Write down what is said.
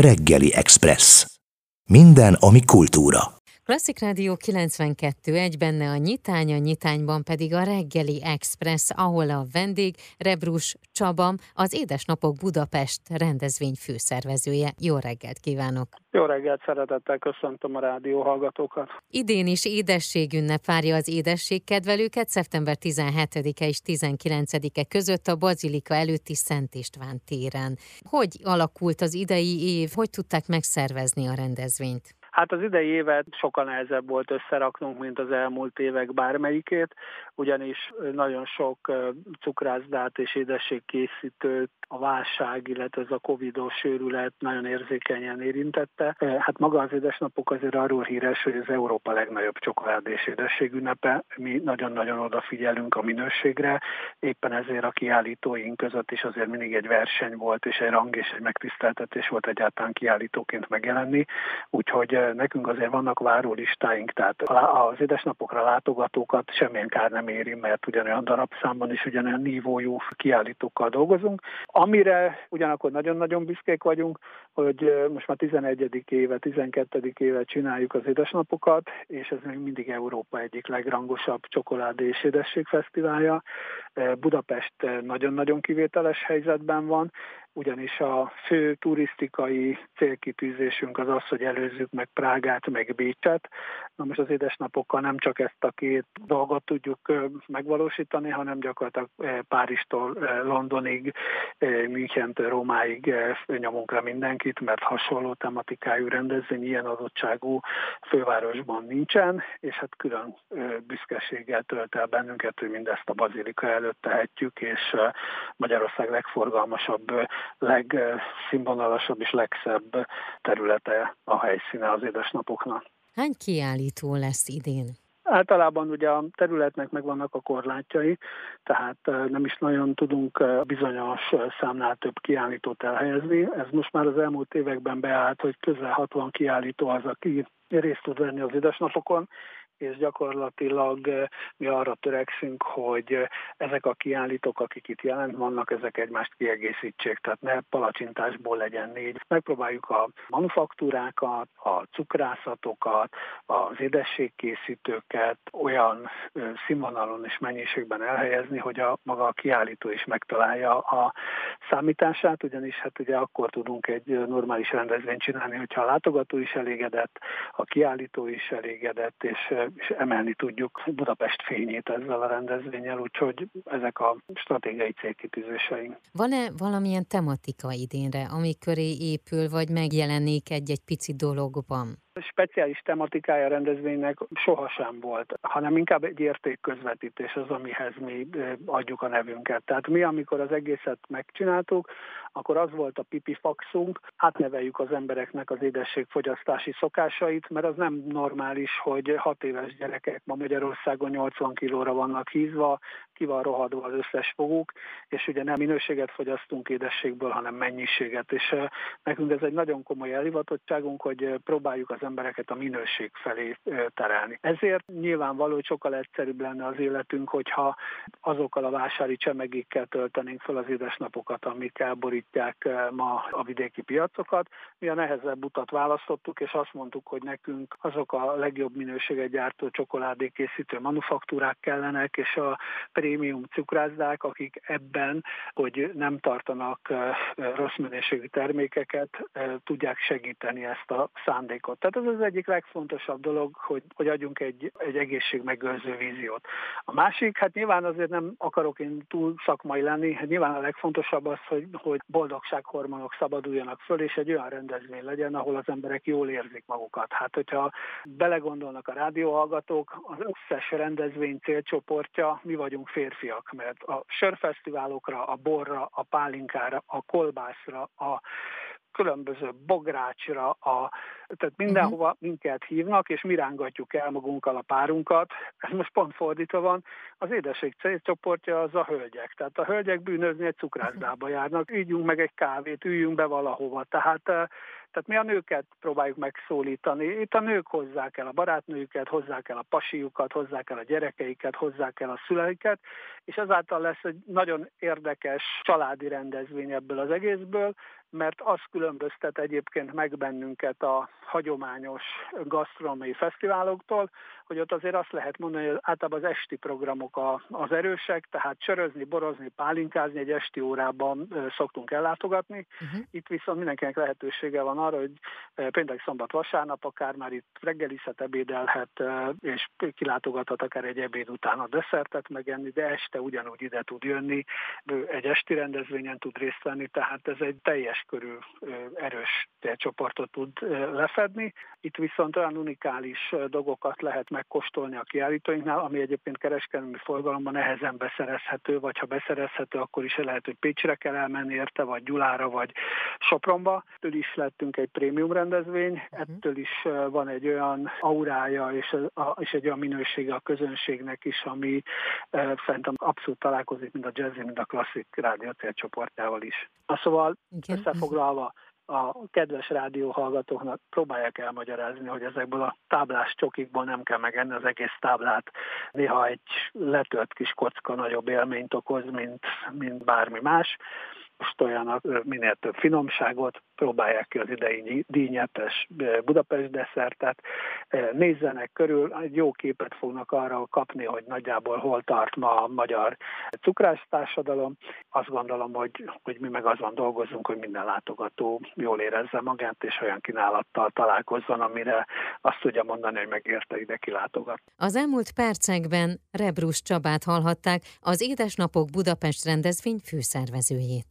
Reggeli Express. Minden, ami kultúra. Klasszik Rádió 92, egy benne a nyitány, a nyitányban pedig a reggeli express, ahol a vendég Rebrus Csaba, az Édesnapok Budapest rendezvény főszervezője. Jó reggelt kívánok! Jó reggelt, szeretettel köszöntöm a rádió hallgatókat. Idén is édességünnep várja az édességkedvelőket szeptember 17-e és 19-e között a Bazilika előtti Szent István téren. Hogy alakult az idei év, hogy tudták megszervezni a rendezvényt? Hát az idei évet sokkal nehezebb volt összeraknunk, mint az elmúlt évek bármelyikét, ugyanis nagyon sok cukrászdát és édességkészítőt a válság, illetve ez a covidos sőrület nagyon érzékenyen érintette. Hát maga az édesnapok azért arról híres, hogy az Európa legnagyobb csokolád és édességünnepe. Mi nagyon-nagyon odafigyelünk a minőségre, éppen ezért a kiállítóink között is azért mindig egy verseny volt, és egy rang és egy megtiszteltetés volt egyáltalán kiállítóként megjelenni. Úgyhogy nekünk azért vannak várólistáink, tehát az édesnapokra látogatókat semmilyen kár nem éri, mert ugyanolyan darabszámban is ugyanolyan nívójú kiállítókkal dolgozunk. Amire ugyanakkor nagyon-nagyon büszkék vagyunk, hogy most már 11. éve, 12. éve csináljuk az édesnapokat, és ez még mindig Európa egyik legrangosabb csokoládé és édességfesztiválja. Budapest nagyon-nagyon kivételes helyzetben van, ugyanis a fő turisztikai célkitűzésünk az az, hogy előzzük meg Prágát, meg Bécset. Na most az édesnapokkal nem csak ezt a két dolgot tudjuk megvalósítani, hanem gyakorlatilag Páristól Londonig, Münchentől Rómáig nyomunk le mindenkit, mert hasonló tematikájú rendezvény ilyen adottságú fővárosban nincsen, és hát külön büszkeséggel tölt el bennünket, hogy mindezt a bazilika előtt tehetjük, és Magyarország legforgalmasabb legszínvonalasabb és legszebb területe a helyszíne az édesnapoknak. Hány kiállító lesz idén? Általában ugye a területnek megvannak a korlátjai, tehát nem is nagyon tudunk bizonyos számnál több kiállítót elhelyezni. Ez most már az elmúlt években beállt, hogy közel 60 kiállító az, aki részt tud venni az édesnapokon, és gyakorlatilag eh, mi arra törekszünk, hogy eh, ezek a kiállítók, akik itt jelent vannak, ezek egymást kiegészítsék, tehát ne palacsintásból legyen négy. Megpróbáljuk a manufaktúrákat, a cukrászatokat, az édességkészítőket olyan eh, színvonalon és mennyiségben elhelyezni, hogy a maga a kiállító is megtalálja a számítását, ugyanis hát ugye akkor tudunk egy normális rendezvényt csinálni, hogyha a látogató is elégedett, a kiállító is elégedett, és és emelni tudjuk Budapest fényét ezzel a rendezvényel, úgyhogy ezek a stratégiai célkitűzéseink. Van-e valamilyen tematika idénre, ami köré épül, vagy megjelenik egy-egy pici dologban? Speciális tematikája rendezvénynek sohasem volt, hanem inkább egy értékközvetítés az, amihez mi adjuk a nevünket. Tehát mi, amikor az egészet megcsináltuk, akkor az volt a pipifaxunk, átneveljük az embereknek az édességfogyasztási szokásait, mert az nem normális, hogy hat éves gyerekek ma Magyarországon 80 kilóra vannak hízva, ki van rohadva az összes foguk, és ugye nem minőséget fogyasztunk édességből, hanem mennyiséget, és nekünk ez egy nagyon komoly elhivatottságunk, hogy próbáljuk az embereket a minőség felé terelni. Ezért nyilvánvaló, hogy sokkal egyszerűbb lenne az életünk, hogyha azokkal a vásári csemegékkel töltenénk fel az édesnapokat, amik elborítják ma a vidéki piacokat. Mi a nehezebb utat választottuk, és azt mondtuk, hogy nekünk azok a legjobb minőséget gyártó csokoládék készítő manufaktúrák kellenek, és a prémium cukrászdák, akik ebben, hogy nem tartanak rossz minőségű termékeket, tudják segíteni ezt a szándékot. Tehát ez az egyik legfontosabb dolog, hogy, hogy adjunk egy, egy egészségmegőrző víziót. A másik, hát nyilván azért nem akarok én túl szakmai lenni, hát nyilván a legfontosabb az, hogy, hogy boldogsághormonok szabaduljanak föl, és egy olyan rendezvény legyen, ahol az emberek jól érzik magukat. Hát, hogyha belegondolnak a rádióhallgatók, az összes rendezvény célcsoportja, mi vagyunk férfiak, mert a sörfesztiválokra, a borra, a pálinkára, a kolbászra, a különböző bográcsra, a, tehát mindenhova uh-huh. minket hívnak, és mi rángatjuk el magunkkal a párunkat. Ez most pont fordítva van. Az édesség célcsoportja az a hölgyek. Tehát a hölgyek bűnözni egy cukrászdába járnak, ügyünk meg egy kávét, üljünk be valahova. Tehát tehát mi a nőket próbáljuk megszólítani. Itt a nők hozzák el a barátnőjüket, hozzák el a pasiukat, hozzák el a gyerekeiket, hozzák el a szüleiket, és ezáltal lesz egy nagyon érdekes családi rendezvény ebből az egészből, mert az különböztet egyébként meg bennünket a hagyományos gasztronómiai fesztiváloktól, hogy ott azért azt lehet mondani, hogy általában az esti programok a, az erősek, tehát csörözni, borozni, pálinkázni egy esti órában szoktunk ellátogatni. Uh-huh. Itt viszont mindenkinek lehetősége van arra, hogy péntek, szombat, vasárnap akár már itt reggelizhet, ebédelhet, és kilátogathat akár egy ebéd után a desszertet megenni, de este ugyanúgy ide tud jönni, egy esti rendezvényen tud részt venni, tehát ez egy teljes körű erős csoportot tud lefedni. Itt viszont olyan unikális dolgokat lehet megkóstolni a kiállítóinknál, ami egyébként kereskedelmi forgalomban nehezen beszerezhető, vagy ha beszerezhető, akkor is lehet, hogy Pécsre kell elmenni érte, vagy Gyulára, vagy Sopronba. Ettől is lettünk egy prémium rendezvény, uh-huh. ettől is van egy olyan aurája és, és egy olyan minősége a közönségnek is, ami szerintem abszolút találkozik, mind a jazzy, mind a klasszik rádió csoportjával is. Szóval Igen. összefoglalva, a kedves rádióhallgatóknak próbálják elmagyarázni, hogy ezekből a táblás csokikból nem kell megenni az egész táblát. Néha egy letört kis kocka nagyobb élményt okoz, mint, mint bármi más kóstoljanak minél több finomságot, próbálják ki az idei díjnyetes Budapest desszertet, nézzenek körül, egy jó képet fognak arra kapni, hogy nagyjából hol tart ma a magyar cukrász társadalom. Azt gondolom, hogy, hogy mi meg azon dolgozunk, hogy minden látogató jól érezze magát, és olyan kínálattal találkozzon, amire azt tudja mondani, hogy megérte ide kilátogat. Az elmúlt percekben Rebrus Csabát hallhatták, az Édesnapok Budapest rendezvény főszervezőjét.